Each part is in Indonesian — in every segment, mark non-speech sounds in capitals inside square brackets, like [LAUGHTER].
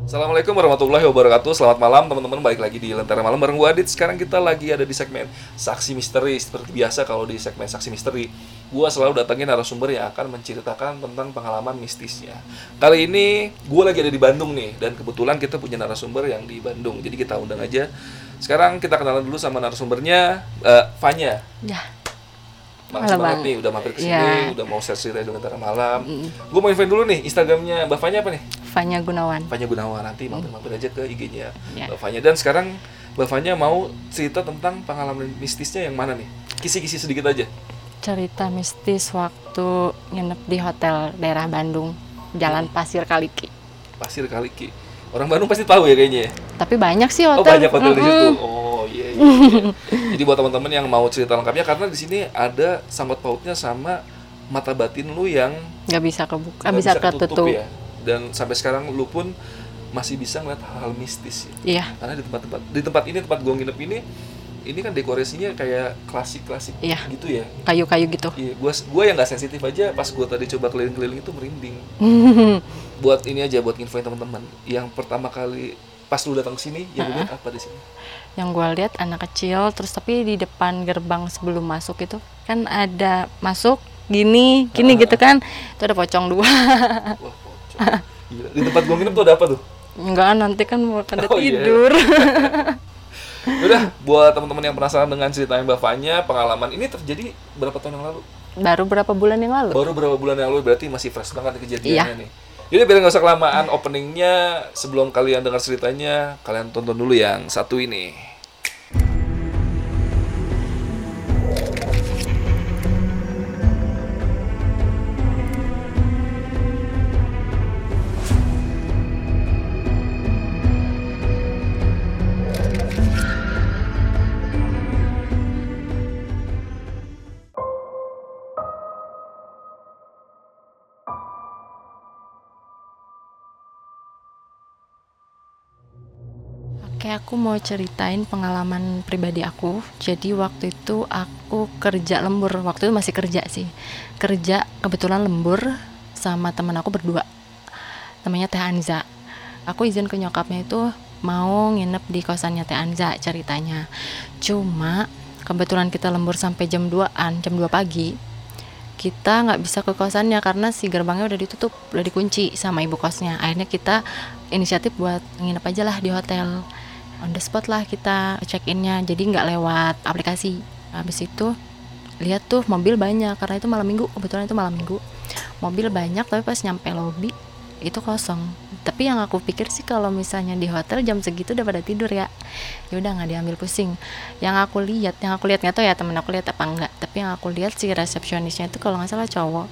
Assalamualaikum warahmatullahi wabarakatuh. Selamat malam teman-teman. Balik lagi di Lentera Malam bareng gue Adit. Sekarang kita lagi ada di segmen Saksi Misteri. Seperti biasa kalau di segmen Saksi Misteri Gue selalu datangin narasumber yang akan menceritakan tentang pengalaman mistisnya. Kali ini gue lagi ada di Bandung nih Dan kebetulan kita punya narasumber yang di Bandung. Jadi kita undang aja. Sekarang kita kenalan dulu sama narasumbernya uh, Fanya. Ya, Makasih Halo, banget Bang. nih udah mampir ke sini, Iya. udah mau share cerita di Lentera Malam. Gue mau invite dulu nih Instagramnya Mbak Fanya apa nih? Fanya Gunawan. Fanya Gunawan nanti mampir-mampir aja ke IG-nya Ya. Mbak Fanya dan sekarang Mbak Fanya mau cerita tentang pengalaman mistisnya yang mana nih? Kisi-kisi sedikit aja. Cerita mistis waktu nginep di hotel daerah Bandung, Jalan Pasir Kaliki. Pasir Kaliki. Orang Bandung pasti tahu ya kayaknya. ya? Tapi banyak sih Oh hotel. banyak hotel di situ. Oh iya. iya, iya. [LAUGHS] Jadi buat teman-teman yang mau cerita lengkapnya karena di sini ada sangkut pautnya sama mata batin lu yang Nggak bisa kebuka, nggak bisa, ketutup. ya. Dan sampai sekarang lu pun masih bisa ngeliat hal-hal mistis ya. Iya, Karena di tempat-tempat di tempat ini tempat gua nginep ini ini kan dekorasinya kayak klasik-klasik Iya. gitu ya. kayu-kayu gitu. Iya, gua gua yang nggak sensitif aja pas gua tadi coba keliling-keliling itu merinding. [LAUGHS] buat ini aja buat infoin teman-teman. Yang pertama kali pas lu datang ke sini, yang lu lihat apa di sini? Yang gue lihat anak kecil, terus tapi di depan gerbang sebelum masuk itu kan ada masuk gini, gini gitu kan. Itu ada pocong dua. Wah. [LAUGHS] Gila. Di tempat gua nginep tuh ada apa tuh? Enggak, nanti kan mau pada Oh, iya. tidur. [LAUGHS] Udah, buat teman-teman yang penasaran dengan ceritanya Mbak Fanya, pengalaman ini terjadi berapa tahun yang lalu? Baru berapa bulan yang lalu? Baru berapa bulan yang lalu berarti masih fresh banget kejadiannya Iya. nih. Jadi biar nggak usah kelamaan openingnya, sebelum kalian dengar ceritanya, kalian tonton dulu yang satu ini. Aku mau ceritain pengalaman pribadi aku. Jadi waktu itu aku kerja lembur. Waktu itu masih kerja sih. Kerja kebetulan lembur sama teman aku berdua. Namanya Teh Anza. Aku izin ke nyokapnya itu mau nginep di kosannya Teh Anza ceritanya. Cuma kebetulan kita lembur sampai jam 2-an, jam 2 pagi. Kita nggak bisa ke kosannya karena si gerbangnya udah ditutup, udah dikunci sama ibu kosnya. Akhirnya kita inisiatif buat nginep aja lah di hotel on the spot lah kita check innya jadi nggak lewat aplikasi. Habis itu lihat tuh mobil banyak. Karena itu malam minggu. Kebetulan itu malam minggu. Mobil banyak tapi pas nyampe lobby itu kosong. Tapi yang aku pikir sih kalau misalnya di hotel jam segitu udah pada tidur ya. Ya udah nggak diambil pusing. Yang aku lihat yang aku lihat nggak tahu ya temen aku lihat apa enggak. Tapi yang aku lihat si resepsionisnya itu kalau nggak salah cowok.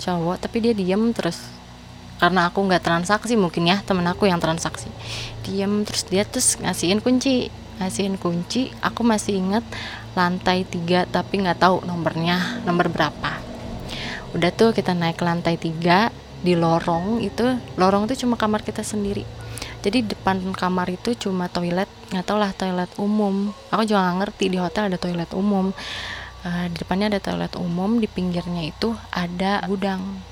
Cowok tapi dia diem terus karena aku nggak transaksi mungkin ya temen aku yang transaksi. Diem terus dia terus ngasihin kunci ngasihin kunci. Aku masih ingat lantai tiga tapi nggak tahu nomornya nomor berapa. Udah tuh kita naik ke lantai tiga di lorong itu lorong itu cuma kamar kita sendiri. Jadi depan kamar itu cuma toilet nggak tau lah toilet umum. Aku juga nggak ngerti di hotel ada toilet umum. Eh, di depannya ada toilet umum di pinggirnya itu ada gudang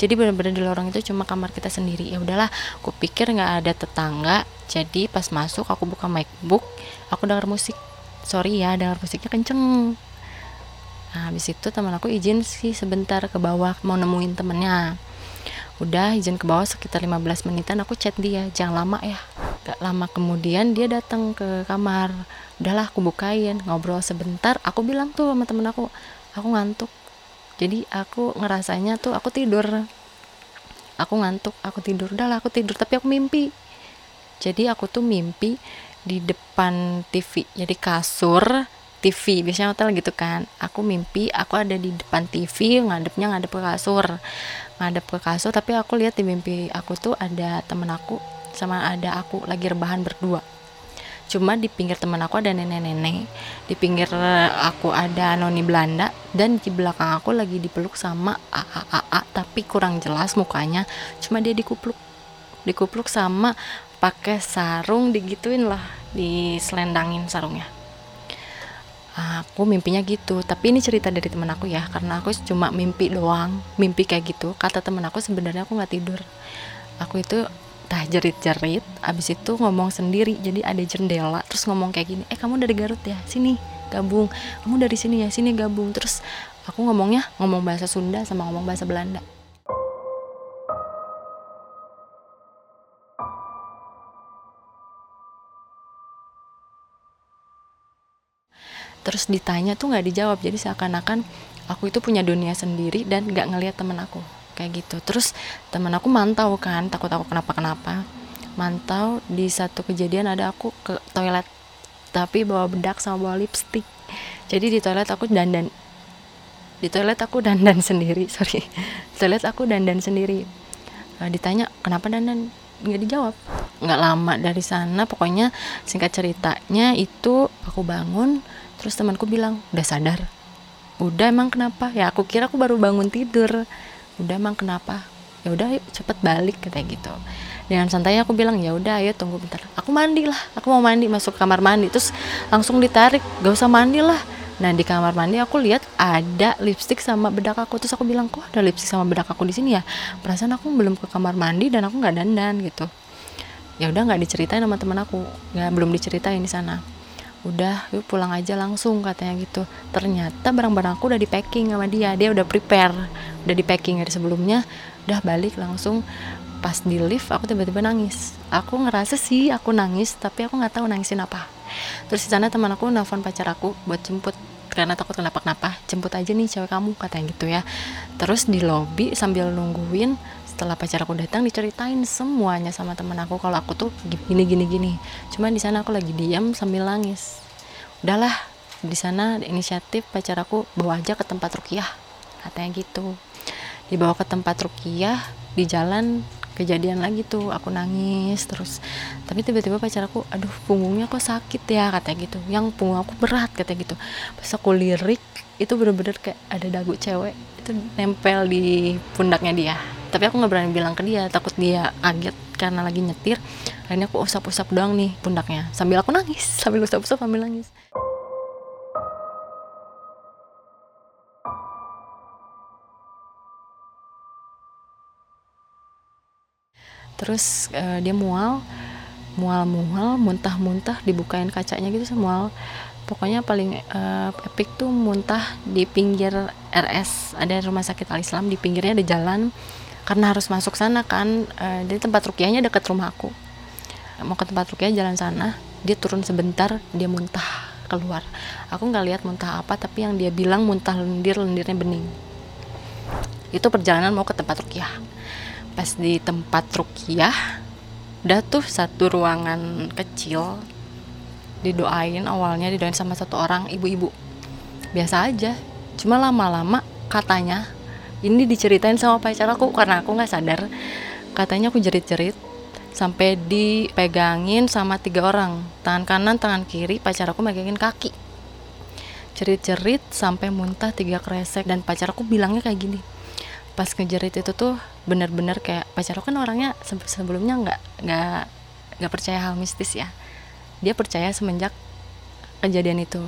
jadi benar-benar di lorong itu cuma kamar kita sendiri. Ya udahlah aku pikir nggak ada tetangga. Jadi pas masuk aku buka macbook aku dengar musik. Sorry ya dengar musiknya kenceng. Nah habis itu teman aku izin sih sebentar ke bawah mau nemuin temennya. Udah izin ke bawah sekitar 15 menitan aku chat dia. Jangan lama ya. Gak lama kemudian dia datang ke kamar. Udahlah aku bukain ngobrol sebentar. Aku bilang tuh sama temen aku aku ngantuk jadi aku ngerasanya tuh aku tidur. Aku ngantuk aku tidur. Udahlah aku tidur tapi aku mimpi. Jadi aku tuh mimpi di depan TV jadi kasur TV biasanya hotel gitu kan. Aku mimpi aku ada di depan TV ngadepnya ngadep ke kasur. Ngadep ke kasur tapi aku lihat di mimpi aku tuh ada temen aku sama ada aku lagi rebahan berdua cuma di pinggir teman aku ada nenek-nenek. Di pinggir aku ada noni Belanda. Dan di belakang aku lagi dipeluk sama AA AA tapi kurang jelas mukanya. Cuma dia dikupluk. Dikupluk sama pakai sarung digituin lah. Diselendangin sarungnya. Aku mimpinya gitu. Tapi ini cerita dari temen aku ya. Karena aku cuma mimpi doang. Mimpi kayak gitu. Kata temen aku sebenarnya aku nggak tidur. Aku itu entah jerit-jerit abis itu ngomong sendiri jadi ada jendela terus ngomong kayak gini eh kamu dari Garut ya? Sini gabung. Kamu dari sini ya? Sini gabung. Terus aku ngomongnya ngomong bahasa Sunda sama ngomong bahasa Belanda. Terus ditanya tuh nggak dijawab jadi seakan-akan aku itu punya dunia sendiri dan nggak ngelihat temen aku kayak gitu. Terus temen aku mantau kan takut aku kenapa kenapa mantau di satu kejadian ada aku ke toilet tapi bawa bedak sama bawa lipstick. Jadi di toilet aku dandan di toilet aku dandan [LAUGHS] sendiri sorry. Toilet aku dandan sendiri. Nah, ditanya kenapa dandan? Nggak dijawab. Nggak lama dari sana pokoknya singkat ceritanya itu aku bangun terus temanku bilang udah sadar. Udah emang kenapa? Ya aku kira aku baru bangun tidur udah emang kenapa? Ya udah cepet balik kayak gitu. Dengan santai aku bilang ya udah ayo tunggu bentar. Aku mandi lah aku mau mandi masuk kamar mandi. Terus langsung ditarik gak usah mandi lah. Nah di kamar mandi aku lihat ada lipstick sama bedak aku. Terus aku bilang kok ada lipstick sama bedak aku di sini ya? Perasaan aku belum ke kamar mandi dan aku nggak dandan gitu. Ya udah nggak diceritain sama teman aku. Nggak belum diceritain di sana udah yuk pulang aja langsung katanya gitu. Ternyata barang-barang aku udah di packing sama dia. Dia udah prepare. Udah di packing dari sebelumnya. Udah balik langsung. Pas di lift aku tiba-tiba nangis. Aku ngerasa sih aku nangis tapi aku nggak tahu nangisin apa. Terus di sana teman aku nelfon pacar aku buat jemput karena takut kenapa-kenapa. Jemput aja nih cewek kamu katanya gitu ya. Terus di lobby sambil nungguin setelah pacar aku datang diceritain semuanya sama temen aku kalau aku tuh gini gini gini. Cuman di sana aku lagi diam sambil nangis. Udahlah di sana inisiatif pacar aku bawa aja ke tempat rukiah katanya gitu. Dibawa ke tempat rukiah di jalan kejadian lagi tuh aku nangis terus. Tapi tiba-tiba pacar aku aduh punggungnya kok sakit ya katanya gitu. Yang punggung aku berat katanya gitu. Pas aku lirik itu bener-bener kayak ada dagu cewek itu nempel di pundaknya dia tapi aku nggak berani bilang ke dia takut dia kaget karena lagi nyetir. Akhirnya aku usap-usap doang nih pundaknya sambil aku nangis [LAUGHS] sambil usap-usap sambil nangis. Terus uh, dia mual mual-mual muntah-muntah dibukain kacanya gitu semua pokoknya paling uh, epic tuh muntah di pinggir RS ada rumah sakit Al Islam di pinggirnya ada jalan karena harus masuk sana kan uh, jadi tempat rukiahnya dekat rumah aku. Mau ke tempat rukiah jalan sana dia turun sebentar dia muntah keluar. Aku nggak lihat muntah apa tapi yang dia bilang muntah lendir lendirnya bening. Itu perjalanan mau ke tempat rukiah. Pas di tempat rukiah udah tuh satu ruangan kecil didoain awalnya didoain sama satu orang ibu-ibu. Biasa aja cuma lama-lama katanya ini diceritain sama pacar aku karena aku nggak sadar. Katanya aku jerit-jerit sampai dipegangin sama tiga orang. Tangan kanan tangan kiri pacar aku megangin kaki. Jerit-jerit sampai muntah tiga kresek. Dan pacar aku bilangnya kayak gini pas ngejerit itu tuh bener-bener kayak pacar aku kan orangnya sebelumnya nggak nggak nggak percaya hal mistis ya. Dia percaya semenjak kejadian itu.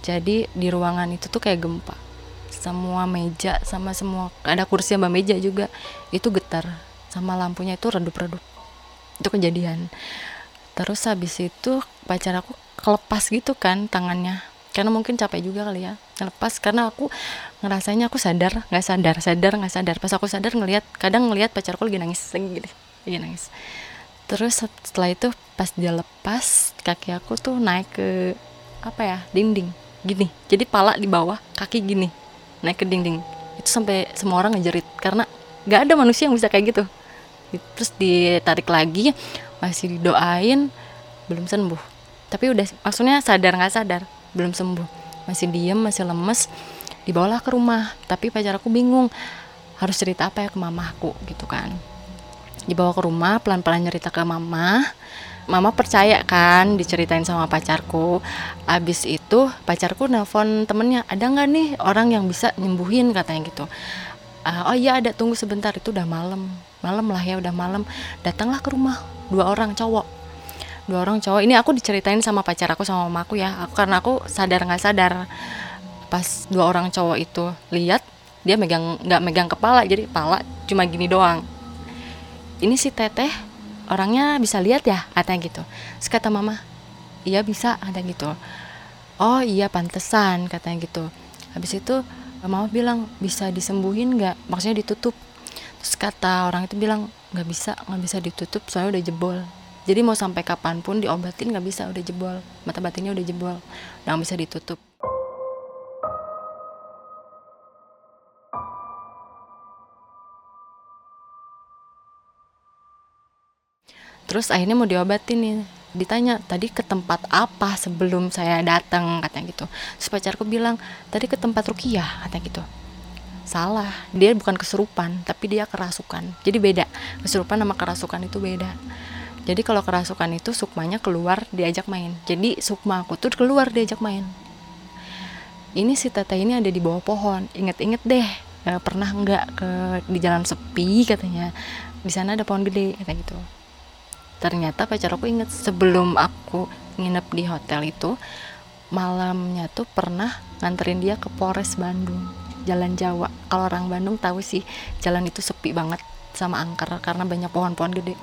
Jadi di ruangan itu tuh kayak gempa semua meja sama semua ada kursi sama meja juga itu getar. Sama lampunya itu redup-redup. Itu kejadian. Terus habis itu pacar aku kelepas gitu kan tangannya. Karena mungkin capek juga kali ya lepas karena aku ngerasanya aku sadar nggak sadar sadar nggak sadar. Pas aku sadar ngelihat kadang ngelihat pacarku lagi nangis lagi gitu lagi nangis. Terus setelah itu pas dia lepas kaki aku tuh naik ke apa ya dinding gini. Jadi pala di bawah kaki gini naik ke dinding itu sampai semua orang ngejerit karena nggak ada manusia yang bisa kayak gitu. Terus ditarik lagi masih didoain belum sembuh. Tapi udah maksudnya sadar nggak sadar belum sembuh. Masih diem masih lemes dibawalah ke rumah. Tapi pacar aku bingung harus cerita apa ya ke mamaku gitu kan. Dibawa ke rumah pelan-pelan cerita ke mama mama percaya kan diceritain sama pacarku. Abis itu pacarku nelpon temennya ada nggak nih orang yang bisa nyembuhin? katanya gitu. Uh, oh iya ada. Tunggu sebentar. Itu udah malam. Malam lah ya udah malam. Datanglah ke rumah dua orang cowok. Dua orang cowok. Ini aku diceritain sama pacar aku sama mamaku ya. Aku karena aku sadar nggak sadar pas dua orang cowok itu lihat dia megang nggak megang kepala. Jadi kepala cuma gini doang. Ini si teteh orangnya bisa lihat ya katanya gitu. Terus kata mama iya bisa ada gitu. Oh iya pantesan katanya gitu. Habis itu mama bilang bisa disembuhin nggak? Maksudnya ditutup. Terus kata orang itu bilang nggak bisa nggak bisa ditutup soalnya udah jebol. Jadi mau sampai kapan pun diobatin nggak bisa udah jebol. Mata batinnya udah jebol nggak bisa ditutup terus akhirnya mau diobatin nih. Ditanya tadi ke tempat apa sebelum saya datang? katanya gitu. Terus pacarku bilang tadi ke tempat Rukiah katanya gitu. Salah dia bukan kesurupan tapi dia kerasukan. Jadi beda kesurupan sama kerasukan itu beda. Jadi kalau kerasukan itu sukmanya keluar diajak main. Jadi sukma aku tuh keluar diajak main. Ini si tete ini ada di bawah pohon. Inget-inget deh e, pernah nggak ke di jalan sepi katanya? Di sana ada pohon gede katanya gitu ternyata pacar aku inget sebelum aku nginep di hotel itu malamnya tuh pernah nganterin dia ke Polres Bandung Jalan Jawa. Kalau orang Bandung tahu sih jalan itu sepi banget sama angker karena banyak pohon-pohon gede.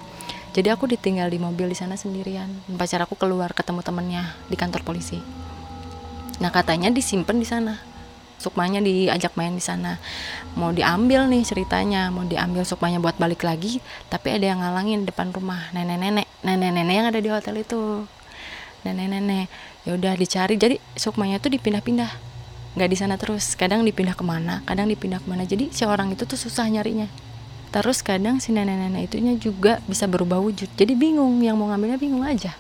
Jadi aku ditinggal di mobil di sana sendirian. Pacar aku keluar ketemu temennya di kantor polisi. Nah katanya disimpan di sana sukmanya diajak main di sana. Mau diambil nih ceritanya mau diambil sukmanya buat balik lagi tapi ada yang ngalangin depan rumah nenek-nenek nenek-nenek yang ada di hotel itu. Nenek-nenek ya udah dicari. Jadi sukmanya tuh dipindah-pindah. Nggak di sana terus. Kadang dipindah ke mana kadang dipindah ke mana. Jadi si orang itu tuh susah nyarinya. Terus kadang si nenek-nenek itunya juga bisa berubah wujud. Jadi bingung yang mau ngambilnya bingung aja.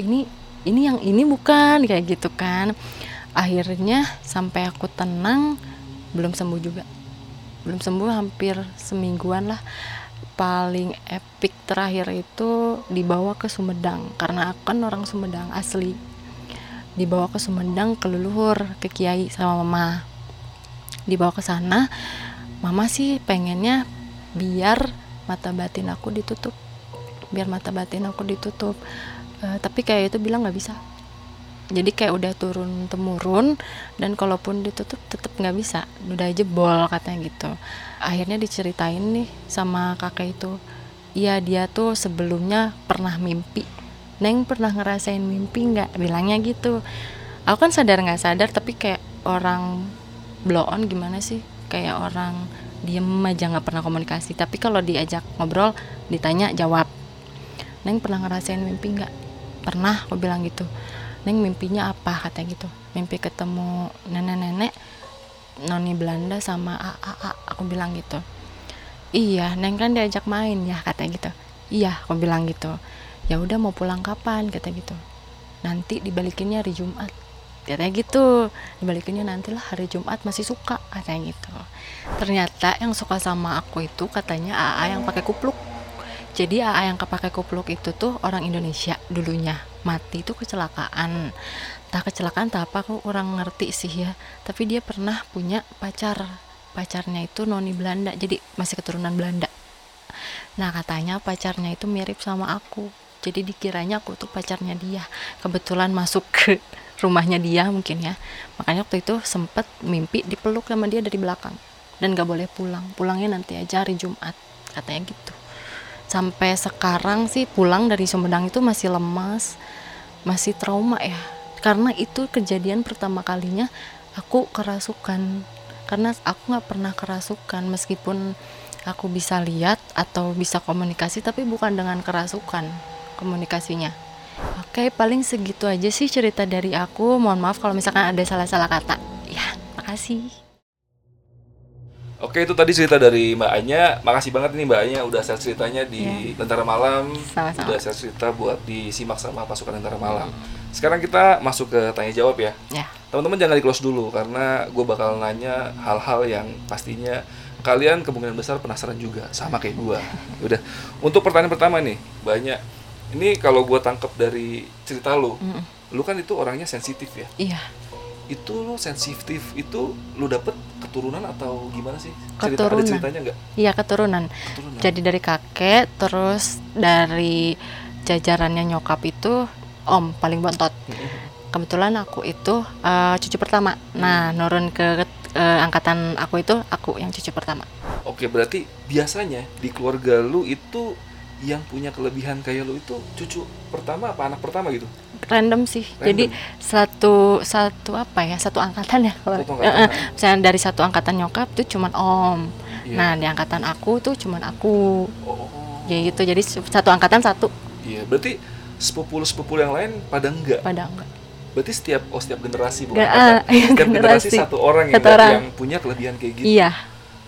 Ini ini yang ini bukan kayak gitu kan akhirnya sampai aku tenang belum sembuh juga. Belum sembuh hampir semingguan lah. Paling epic terakhir itu dibawa ke Sumedang karena aku kan orang Sumedang asli. Dibawa ke Sumedang ke leluhur ke kiai sama mama. Dibawa ke sana mama sih pengennya biar mata batin aku ditutup. Biar mata batin aku ditutup. Uh, tapi kayak itu bilang nggak bisa jadi kayak udah turun temurun dan kalaupun ditutup tetap nggak bisa. Udah jebol katanya gitu. Akhirnya diceritain nih sama kakek itu iya dia tuh sebelumnya pernah mimpi. Neng pernah ngerasain mimpi nggak? Bilangnya gitu. Aku kan sadar nggak sadar tapi kayak orang blow on gimana sih? Kayak orang diem aja nggak pernah komunikasi. Tapi kalau diajak ngobrol ditanya jawab. Neng pernah ngerasain mimpi nggak? Pernah aku bilang gitu Neng mimpinya apa kata gitu. Mimpi ketemu nenek-nenek noni Belanda sama a, a, a. aku bilang gitu. Iya Neng kan diajak main ya kata gitu. Iya aku bilang gitu. Ya udah mau pulang kapan kata gitu. Nanti dibalikinnya hari Jumat. Katanya gitu. Dibalikinnya nantilah hari Jumat masih suka katanya gitu. Ternyata yang suka sama aku itu katanya AA yang pakai kupluk. Jadi AA yang kepakai kupluk itu tuh orang Indonesia dulunya mati itu kecelakaan. Tak kecelakaan tak apa aku kurang ngerti sih ya. Tapi dia pernah punya pacar. Pacarnya itu noni Belanda jadi masih keturunan Belanda. Nah katanya pacarnya itu mirip sama aku. Jadi dikiranya aku tuh pacarnya dia. Kebetulan masuk ke [LAUGHS] rumahnya dia mungkin ya. Makanya waktu itu sempet mimpi dipeluk sama dia dari belakang. Dan gak boleh pulang. Pulangnya nanti aja hari Jumat. Katanya gitu sampai sekarang sih pulang dari Sumedang itu masih lemas masih trauma ya. Karena itu kejadian pertama kalinya aku kerasukan. Karena aku nggak pernah kerasukan meskipun aku bisa lihat atau bisa komunikasi tapi bukan dengan kerasukan komunikasinya. Oke paling segitu aja sih cerita dari aku. Mohon maaf kalau misalkan ada salah-salah kata. Ya makasih Oke itu tadi cerita dari Mbak Anya. Makasih banget nih Mbak Anya udah share ceritanya di yeah. Tentara Malam. Sama-sama. Udah share cerita buat disimak sama pasukan Tentara Malam. Sekarang kita masuk ke tanya jawab ya. Yeah. Teman-teman jangan di close dulu karena gue bakal nanya hal-hal yang pastinya kalian kemungkinan besar penasaran juga sama kayak gue. [LAUGHS] Udah. Untuk pertanyaan pertama nih, banyak. Ini kalau gue tangkap dari cerita lu, mm. lu kan itu orangnya sensitif ya. Iya. Itu lu sensitif itu lu dapet keturunan atau gimana sih? Cerita, keturunan. Ada ceritanya nggak? Iya keturunan. keturunan. Jadi dari kakek, terus dari jajarannya nyokap itu om paling bontot. Kebetulan aku itu uh, cucu pertama. Nah nurun ke uh, angkatan aku itu aku yang cucu pertama. Oke berarti biasanya di keluarga lu itu yang punya kelebihan kayak lu itu cucu pertama apa anak pertama gitu random sih. Jadi satu satu apa ya? Satu angkatan ya kalau angkatan. misalnya dari satu angkatan nyokap tuh cuman om. Iya. nah di angkatan aku tuh cuman aku. Oh. Ya gitu jadi satu angkatan satu. Iya berarti sepupul sepupul yang lain pada enggak? Pada enggak. Berarti setiap oh setiap generasi bukan iya, setiap generasi. generasi. satu orang yang Satu orang. yang punya kelebihan kayak gitu. Iya.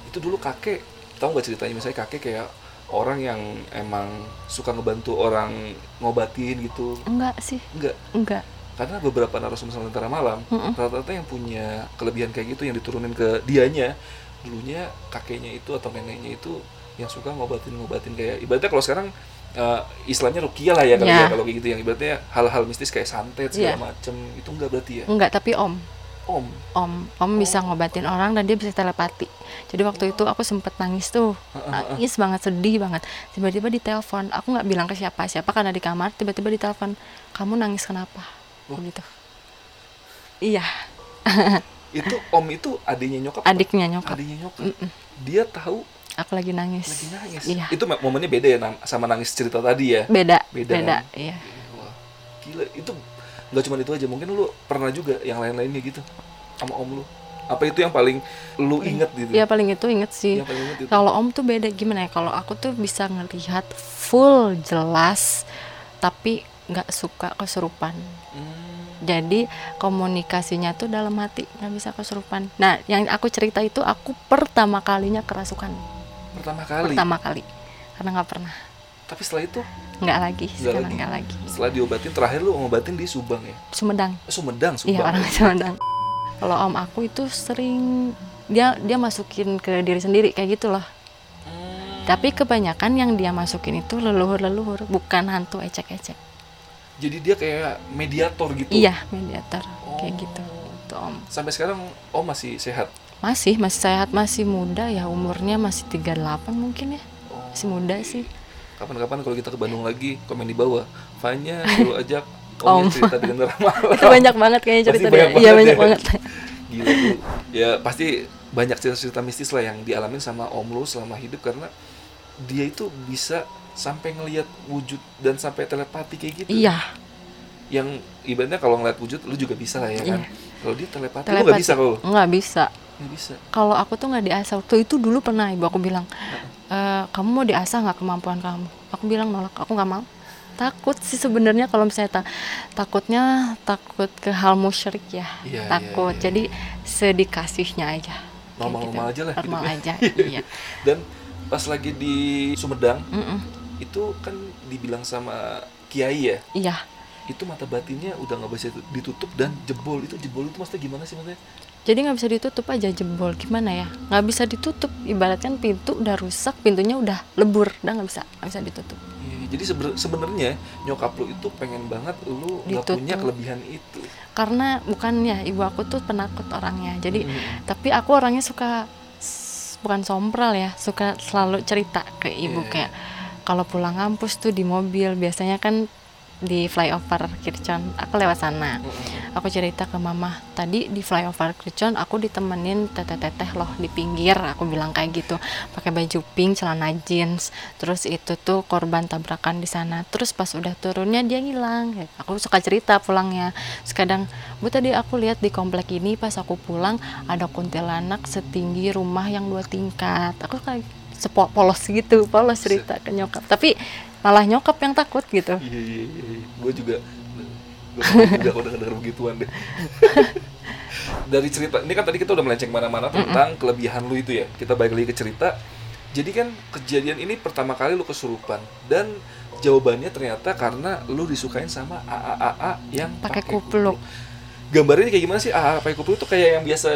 Itu dulu kakek tahu nggak ceritanya? Misalnya kakek kayak orang yang emang suka ngebantu orang ngobatin gitu enggak sih enggak enggak karena beberapa narasumber tentara malam Mm-mm. rata-rata yang punya kelebihan kayak gitu yang diturunin ke dianya dulunya kakeknya itu atau neneknya itu yang suka ngobatin ngobatin kayak ibaratnya kalau sekarang eh, istilahnya rukia lah ya kali Ya. ya kalau kayak gitu yang ibaratnya hal-hal mistis kayak santet segala Iya. macem itu enggak berarti ya enggak tapi om om. Om. Om bisa ngobatin orang dan dia bisa telepati. Jadi waktu itu aku sempet nangis tuh. [LAUGHS] Nangis banget sedih banget. Tiba-tiba ditelepon. Aku nggak bilang ke siapa. Siapa karena di kamar tiba-tiba ditelepon kamu nangis kenapa? Oh. gitu. Iya. [LAUGHS] Itu om itu adiknya nyokap adiknya nyokap. Adiknya nyokap. Mm-mm. dia tahu? Aku lagi nangis. Lagi nangis. Iya. Itu mo- momennya beda ya sama nangis cerita tadi ya? Beda. Beda, beda, kan? iya. Wah, gila itu nggak cuma itu aja mungkin lu pernah juga yang lain-lainnya gitu sama om lu. Apa itu yang paling lu inget gitu? Iya paling itu inget sih. Yang paling inget itu. Kalau om tuh beda gimana ya? Kalau aku tuh bisa ngelihat full jelas tapi nggak suka kesurupan. Hmm, jadi komunikasinya tuh dalam hati nggak bisa kesurupan. Nah yang aku cerita itu aku pertama kalinya kerasukan. Pertama kali? Pertama kali. Karena nggak pernah. Tapi setelah itu nggak lagi Nggak sekarang lagi. nggak lagi. Setelah diobatin terakhir lu ngobatin di Subang ya? Sumedang. Eh, Sumedang iya Subang. orang Sumedang. Kalau om aku itu sering dia dia masukin ke diri sendiri kayak gitu loh Hmm, tapi kebanyakan yang dia masukin itu leluhur leluhur bukan hantu ecek ecek jadi dia kayak mediator gitu? Iya mediator kayak Oh. gitu. Itu om. Sampai sekarang om masih sehat? Masih masih sehat masih muda ya umurnya masih 38 mungkin ya. Oh, masih muda sih kapan-kapan kalau kita ke Bandung lagi komen di bawah. Fanya lu ajak. Om. om cerita di Gendera [LAUGHS] Malam. itu banyak banget kayaknya Pasti cerita banyak dia iya banyak ya. banget. Gila tuh ya pasti banyak cerita-cerita mistis lah yang dialamin sama om lu selama hidup karena dia itu bisa sampai ngelihat wujud dan sampai telepati kayak gitu. Iya. Yang ibaratnya kalau ngeliat wujud lu juga bisa lah ya kan. Iya. kalau dia telepati, lu nggak bisa kalau nggak bisa. Nggak bisa. Kalau aku tuh nggak diasah waktu itu dulu pernah ibu aku bilang e, kamu mau diasah nggak kemampuan kamu? Aku bilang nolak. Aku nggak mau. Takut sih sebenarnya kalau misalnya ta- takutnya takut ke hal musyrik ya. Iya, takut. iya, iya. jadi sedikasihnya aja. Normal-normal gitu. aja lah normal hidupnya. aja [LAUGHS] iya. Dan pas lagi di Sumedang Mm-mm. itu kan dibilang sama kiai ya? Iya. Itu mata batinnya udah nggak bisa ditutup dan jebol. Itu jebol itu maksudnya gimana sih maksudnya jadi nggak bisa ditutup aja jebol gimana ya? Nggak bisa ditutup ibaratkan pintu udah rusak pintunya udah lebur udah nggak bisa nggak bisa ditutup. Iya, jadi sebenarnya nyokap lu itu pengen banget lu nggak punya kelebihan itu. Karena bukan ya ibu aku tuh penakut orangnya jadi Hmm. tapi aku orangnya suka bukan sompral ya suka selalu cerita ke ibu Iya, kayak kalau pulang kampus tuh di mobil biasanya kan di flyover Kircon aku lewat sana. Aku cerita ke mama tadi di flyover Kircon aku ditemenin teteh-teteh loh di pinggir. Aku bilang kayak gitu. Pakai baju pink celana jeans. Terus itu tuh korban tabrakan di sana. Terus pas udah turunnya dia ngilang. Aku suka cerita pulangnya. Terus kadang bu tadi aku lihat di komplek ini pas aku pulang ada kuntilanak setinggi rumah yang dua tingkat. Aku kayak sepo polos gitu polos cerita ke nyokap. Tapi malah nyokap yang takut gitu. Iya iya iya gue juga gue juga [LAUGHS] kalau denger begituan deh. [LAUGHS] Dari cerita ini kan tadi kita udah melenceng mana-mana tentang kelebihan lu itu ya. Kita balik lagi ke cerita. Jadi kan kejadian ini pertama kali lu kesurupan. Dan jawabannya ternyata karena lu disukain sama AAAA yang Pakai kupluk. gambarnya kayak gimana sih? AAA pakai kupluk itu kayak yang biasa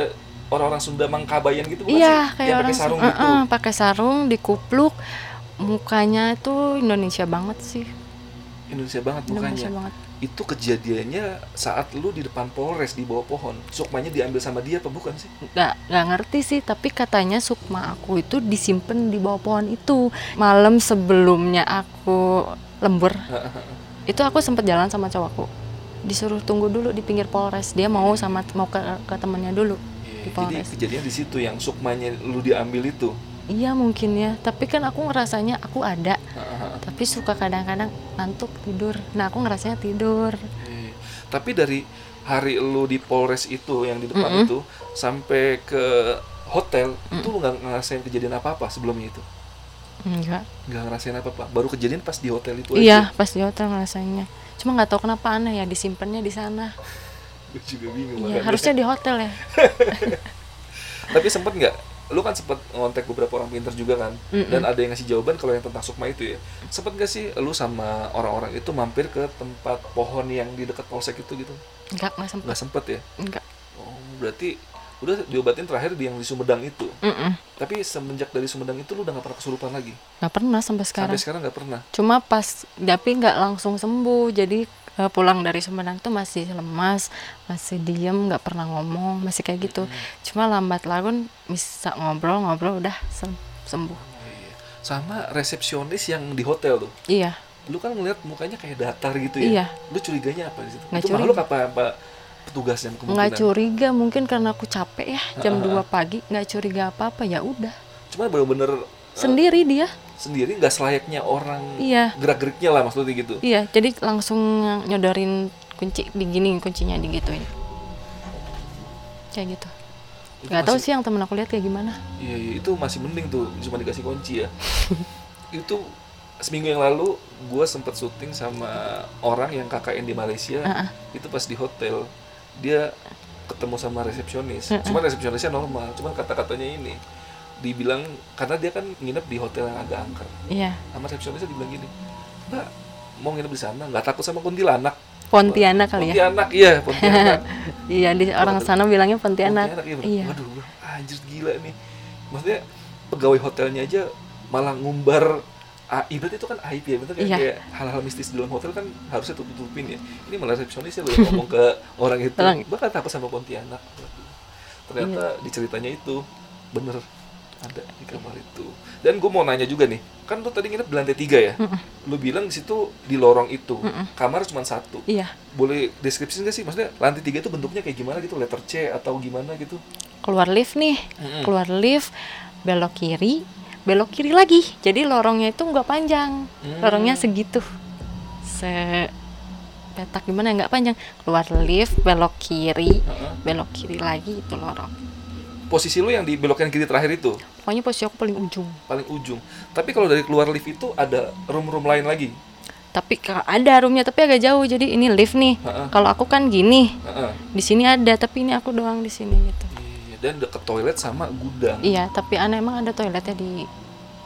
orang-orang Sunda mangkabayan gitu bukan Iya, sih? kayak yang orang pakai sarung Su- gitu. uh-uh, pakai sarung dikupluk. Mukanya tuh Indonesia banget sih. Indonesia banget Indonesia mukanya banget. itu kejadiannya saat lu di depan Polres di bawah pohon sukmanya diambil sama dia apa bukan sih Gak, gak ngerti sih, tapi katanya sukma aku itu disimpan di bawah pohon itu. Malam sebelumnya aku lembur, [LAUGHS] itu aku sempet jalan sama cowokku. Disuruh tunggu dulu di pinggir Polres. Dia mau sama mau ke, ke temennya dulu. Iya, Di jadi Polres. kejadian di situ yang sukmanya lu diambil itu Iya mungkin ya, tapi kan aku ngerasanya aku ada. Tapi [LAUGHS] tapi suka kadang-kadang ngantuk tidur nah aku ngerasanya tidur Iya. Tapi dari hari lu di Polres itu yang di depan Mm-mm. itu sampai ke hotel itu lu nggak ngerasain kejadian apa-apa sebelumnya itu? enggak Nggak ngerasain apa-apa. Baru kejadian pas di hotel itu iya aja. pas di hotel ngerasanya cuma nggak tahu kenapa aneh ya disimpannya di sana [LAUGHS] Gue juga bingung iya makanya. harusnya di hotel ya [LAUGHS] Tapi sempet nggak? Lu kan sempet ngontek beberapa orang pinter juga kan, Mm-mm. dan ada yang ngasih jawaban kalau yang tentang sukma itu ya. Sempet nggak sih lu sama orang-orang itu mampir ke tempat pohon yang di dekat polsek itu gitu? enggak nggak sempet Nggak sempet ya? enggak Oh, berarti udah diobatin terakhir di yang di Sumedang itu. Mm-mm. Tapi semenjak dari Sumedang itu lu udah gak pernah kesurupan lagi. nggak pernah sampai sekarang Sampai sekarang gak pernah. cuma pas tapi nggak langsung sembuh jadi pulang dari Sumedang tuh masih lemas masih diem nggak pernah ngomong masih kayak gitu cuma lambat laun bisa ngobrol-ngobrol udah sem- sembuh Oh, iya. Sama resepsionis yang di hotel tuh. iya Lu kan ngeliat mukanya kayak datar gitu ya. Iya. Lu curiganya apa di situ? Nggak itu curiga. makhluk apa apa petugas yang kemungkinan? nggak curiga mungkin karena aku capek ya jam ah, 2 pagi nggak curiga apa-apa ya udah Cuma bener-bener eh, sendiri dia sendiri nggak selayaknya orang iya gerak-geriknya lah maksudnya gitu. iya jadi langsung nyodorin kunci digini kuncinya digituin kayak gitu Itu nggak tahu sih yang temen aku lihat kayak gimana Iya, iya, itu masih mending tuh cuma dikasih kunci ya. [LAUGHS] itu seminggu yang lalu gue sempet syuting sama orang yang KKN di Malaysia. Ah, ah. Itu pas di hotel dia ketemu sama resepsionis. Mm-mm. Cuma resepsionisnya normal, cuman kata-katanya ini dibilang karena dia kan nginep di hotel yang agak angker. iya Sama resepsionisnya dibilang gini, Mbak mau nginep di sana nggak takut sama kuntilanak? Pontianak kali ya Pontianak iya Pontianak. [LAUGHS] iya di orang sana bilangnya Pontianak iya. iya Waduh, gua, anjir gila nih. Maksudnya pegawai hotelnya aja malah ngumbar aib itu kan aib ya, bener kan? Iya. Kayak hal-hal mistis di dalam hotel kan harusnya tutup-tutupin ya. Ini malah resepsionisnya loh yang [LAUGHS] ngomong ke orang itu. Bahkan takut sama Pontianak. Ternyata Iya. di ceritanya itu bener ada di kamar itu. Dan gue mau nanya juga nih, kan lu tadi nginep di lantai tiga ya? Lu bilang di situ di lorong itu, kamar cuma satu. Iya. Boleh deskripsi nggak sih? Maksudnya lantai tiga itu bentuknya kayak gimana gitu? Letter C atau gimana gitu? Keluar lift nih. Mm-mm. keluar lift belok kiri belok kiri lagi. Jadi lorongnya itu nggak panjang. Hmm. lorongnya segitu. Se petak gimana? Nggak panjang. Keluar lift belok kiri Heeh. belok kiri lagi itu lorong posisi lu yang di belokan kiri terakhir itu? Pokoknya posisi aku paling ujung. Paling ujung. Tapi kalau dari keluar lift itu ada room-room lain lagi? Tapi ada roomnya tapi agak jauh. Jadi ini lift nih. Kalau aku kan gini. Di sini ada tapi ini aku doang di sini gitu. Iya, dan deket toilet sama gudang. Iya tapi aneh emang ada toiletnya di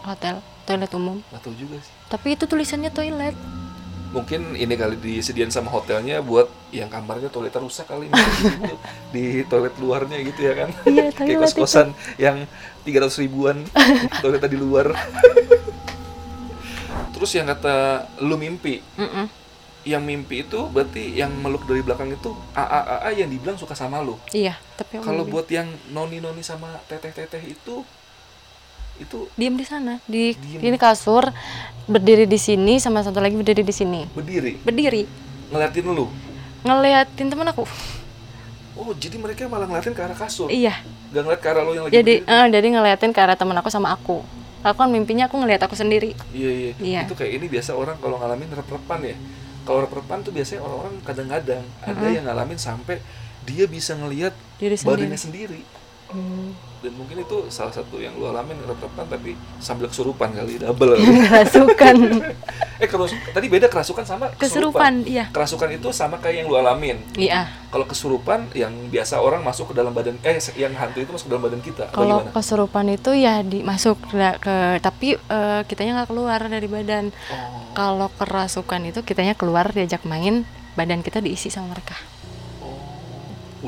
hotel toilet umum. Nggak tahu juga sih. Tapi itu tulisannya toilet mungkin ini kali disediain sama hotelnya buat yang kamarnya toiletnya rusak kali gitu. [LAUGHS] di toilet luarnya gitu ya kan Iya, kayak toilet itu. kos-kosan yang 300 ribuan [LAUGHS] toiletnya di luar terus yang kata lu mimpi Mm-mm. yang mimpi itu berarti yang meluk dari belakang itu AA AA yang dibilang suka sama lu. iya tapi Kalau buat yang noni noni sama teteh teteh itu itu diem di sana di Diem. ini kasur berdiri di sini sama satu lagi berdiri di sini berdiri berdiri ngeliatin lu. ngeliatin temen aku Oh jadi mereka malah ngeliatin ke arah kasur, iya gak ngeliat ke arah lu yang lagi jadi berdiri. eh, jadi ngeliatin ke arah temen aku sama aku aku kan mimpinya aku ngeliat aku sendiri Iya iya. Iya. Itu kayak ini biasa orang kalau ngalamin rep-repan ya. Kalau rep-repan tuh biasanya orang-orang kadang-kadang ada yang ngalamin sampai dia bisa ngelihat Diri badannya sendiri. Hmm. Dan mungkin itu salah satu yang lu alamin rep-repan tapi sambil kesurupan kali double. [LAUGHS] kerasukan eh kerus tadi beda kerasukan sama kesurupan iya Kerasukan itu sama kayak yang lu alamin. iya Kalau kesurupan yang biasa orang masuk ke dalam badan eh yang hantu itu masuk ke dalam badan kita. Kalau kesurupan itu ya dimasuk ke, ke tapi eh, kitanya nggak keluar dari badan Oh, kalau kerasukan itu kitanya keluar diajak main badan kita diisi sama mereka oh.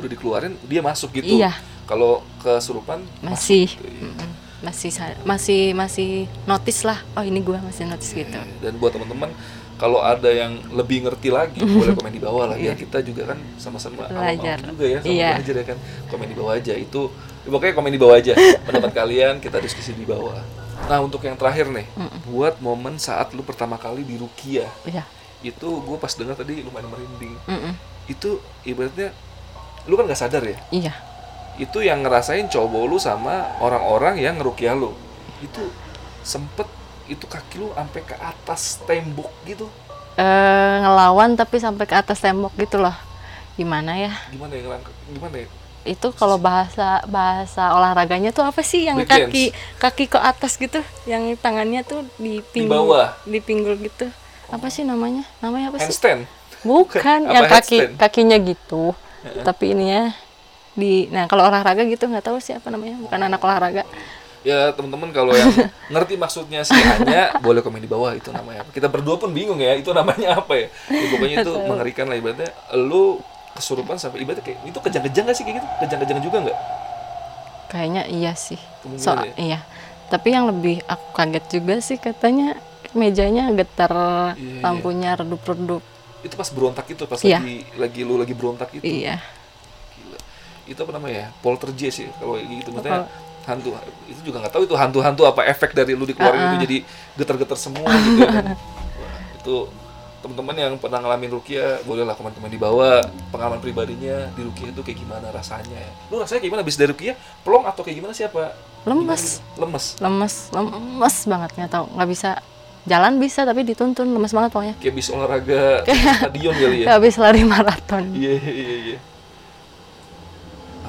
Udah dikeluarin dia masuk gitu. Iya. Kalau kesurupan masih. iya. masih sa- masih masih notice lah. Oh ini gua masih notice gitu. Dan buat teman-teman kalau ada yang lebih ngerti lagi [LAUGHS] boleh komen di bawah lah. Iya. kita juga kan sama-sama Belajar. juga ya sama Iya. belajar ya kan. Komen di bawah aja. Itu ya pokoknya komen di bawah aja. [LAUGHS] Pendapat kalian kita diskusi di bawah. Nah untuk yang terakhir nih buat momen saat lu pertama kali di Rukia. Iya. Itu gue pas dengar tadi lumayan merinding. Mm-mm. itu ibaratnya lu kan nggak sadar ya? Iya itu yang ngerasain cowok lu sama orang-orang yang ngerukia lu. Itu sempet itu kaki lu sampai ke atas tembok gitu. Eh ngelawan tapi sampai ke atas tembok gitu loh. Gimana ya? Gimana ya gimana ya? Itu kalau bahasa bahasa olahraganya tuh apa sih yang Break kaki kaki ke atas gitu? Yang tangannya tuh di pinggul bawah. di pinggul gitu. Apa sih namanya? Namanya apa sih? Handstand. Bukan [LAUGHS] Apa yang kaki kakinya gitu. Tapi ini ya di nah kalau olahraga gitu nggak tahu sih apa namanya bukan anak olahraga. Ya teman-teman kalau yang ngerti maksudnya si Anya boleh komen di bawah itu namanya apa. Kita berdua pun bingung ya itu namanya apa ya, Ya, pokoknya itu mengerikan lah ibaratnya lu kesurupan sampai ibaratnya kayak itu kejang-kejang gak sih kayak gitu? Kejang-kejang juga nggak? Kayaknya iya sih. Kemungkinan so ya? iya. Tapi yang lebih aku kaget juga sih katanya mejanya getar Iya, lampunya redup-redup. Itu pas berontak itu pas Iya. lagi lagi lu lagi berontak itu. Iya. Itu apa namanya ya poltergeist ya kalau gitu. Maksudnya Apa? hantu itu juga nggak tahu itu hantu-hantu apa efek dari lu dikeluarin itu jadi getar-getar semua gitu ya kan. [LAUGHS] Wah, itu teman-teman yang pernah ngalamin rukia bolehlah komen-komen di bawah pengalaman pribadinya di rukia itu kayak gimana rasanya ya. lu rasanya kayak gimana? Habis dari rukia plong atau kayak gimana siapa lemes. Lemes. Lemes. Lemes banget nggak tahu. Nggak bisa. Jalan bisa tapi dituntun. Lemes banget pokoknya. Kayak habis olahraga [LAUGHS] stadion kali ya. Kayak habis lari maraton. Iya iya iya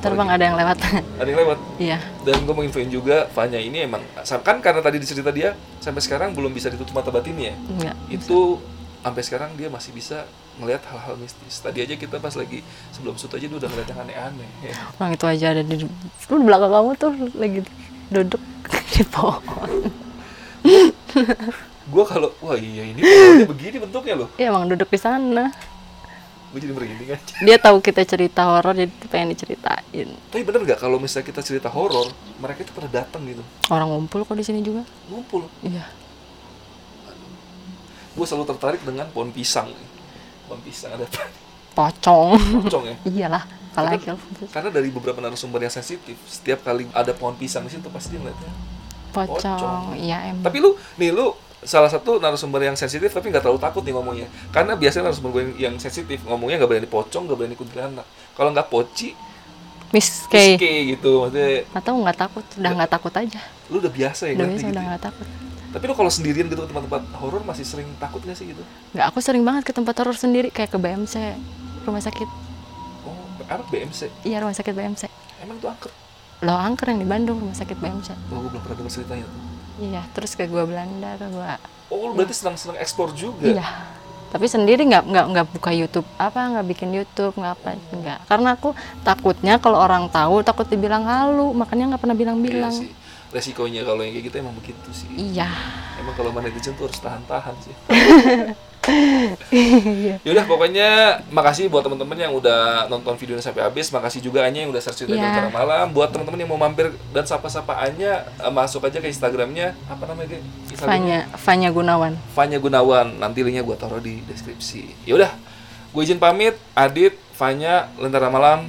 terbang ada yang lewat. Ada yang lewat? Iya. Dan gue mau infoin juga Fanya ini emang kan karena tadi dicerita dia sampai sekarang belum bisa ditutup mata batinnya enggak itu sampai sekarang dia masih bisa ngelihat hal-hal mistis. Tadi aja kita pas lagi sebelum shoot aja dia udah ngeliat yang aneh-aneh ya. orang itu aja ada di lu di belakang kamu tuh lagi duduk [LAUGHS] di pohon. Gue kalau wah iya ini pohonnya begini bentuknya loh. Iya emang duduk di sana gue jadi merinding aja. Dia tahu kita cerita horor jadi pengen diceritain. Tapi bener nggak kalau misalnya kita cerita horor mereka itu pada datang gitu? Orang ngumpul kok di sini juga? Ngumpul. Iya. Gue selalu tertarik dengan pohon pisang. Pohon pisang ada apa? Pocong. Pocong ya? [LAUGHS] Iyalah apalagi karena dari beberapa narasumber yang sensitif setiap kali ada pohon pisang di situ pasti dia ngeliatnya pocong Pocong. iya emang Tapi lu, nih lu salah satu narasumber yang sensitif tapi nggak terlalu takut nih ngomongnya. Karena biasanya narasumber gue yang, yang sensitif ngomongnya nggak berani pocong, nggak berani kuntilanak. Kalau nggak poci. K gitu. Maksudnya atau nggak takut udah nggak takut aja lu udah biasa ya udah biasa gitu. udah ya. nggak takut Tapi lu kalau sendirian gitu ke tempat-tempat horor masih sering takut nggak sih gitu? nggak aku sering banget ke tempat horor sendiri kayak ke BMC rumah sakit Oh, apa BMC? iya rumah sakit BMC Emang itu angker? lo angker yang di Bandung rumah sakit BMC Oh, gue belum pernah dengar ceritanya tuh. Iya terus ke gua Belanda ke gua Oh, lu berarti senang-senang eksplor juga. iya tapi sendiri nggak nggak nggak buka YouTube apa nggak bikin YouTube nggak apa nggak karena aku takutnya kalau orang tahu takut dibilang halu makanya nggak pernah Iya bilang-bilang sih. Resikonya kalau yang kayak gitu emang begitu sih. iya Emang kalau mana netizen tuh harus tahan-tahan sih. [LAUGHS] Yaudah pokoknya makasih buat teman-teman yang udah nonton videonya sampai habis. Makasih juga Anya yang udah search cerita Iya. Lentera malam. Buat teman-teman yang mau mampir dan sapa-sapa Anya eh, masuk aja ke Instagramnya apa namanya? Ge? Instagramnya Fanya Fanya Gunawan Fanya Gunawan. Nanti linknya gua taruh di deskripsi. Yaudah, gue izin pamit. Adit, Fanya, Lentera malam.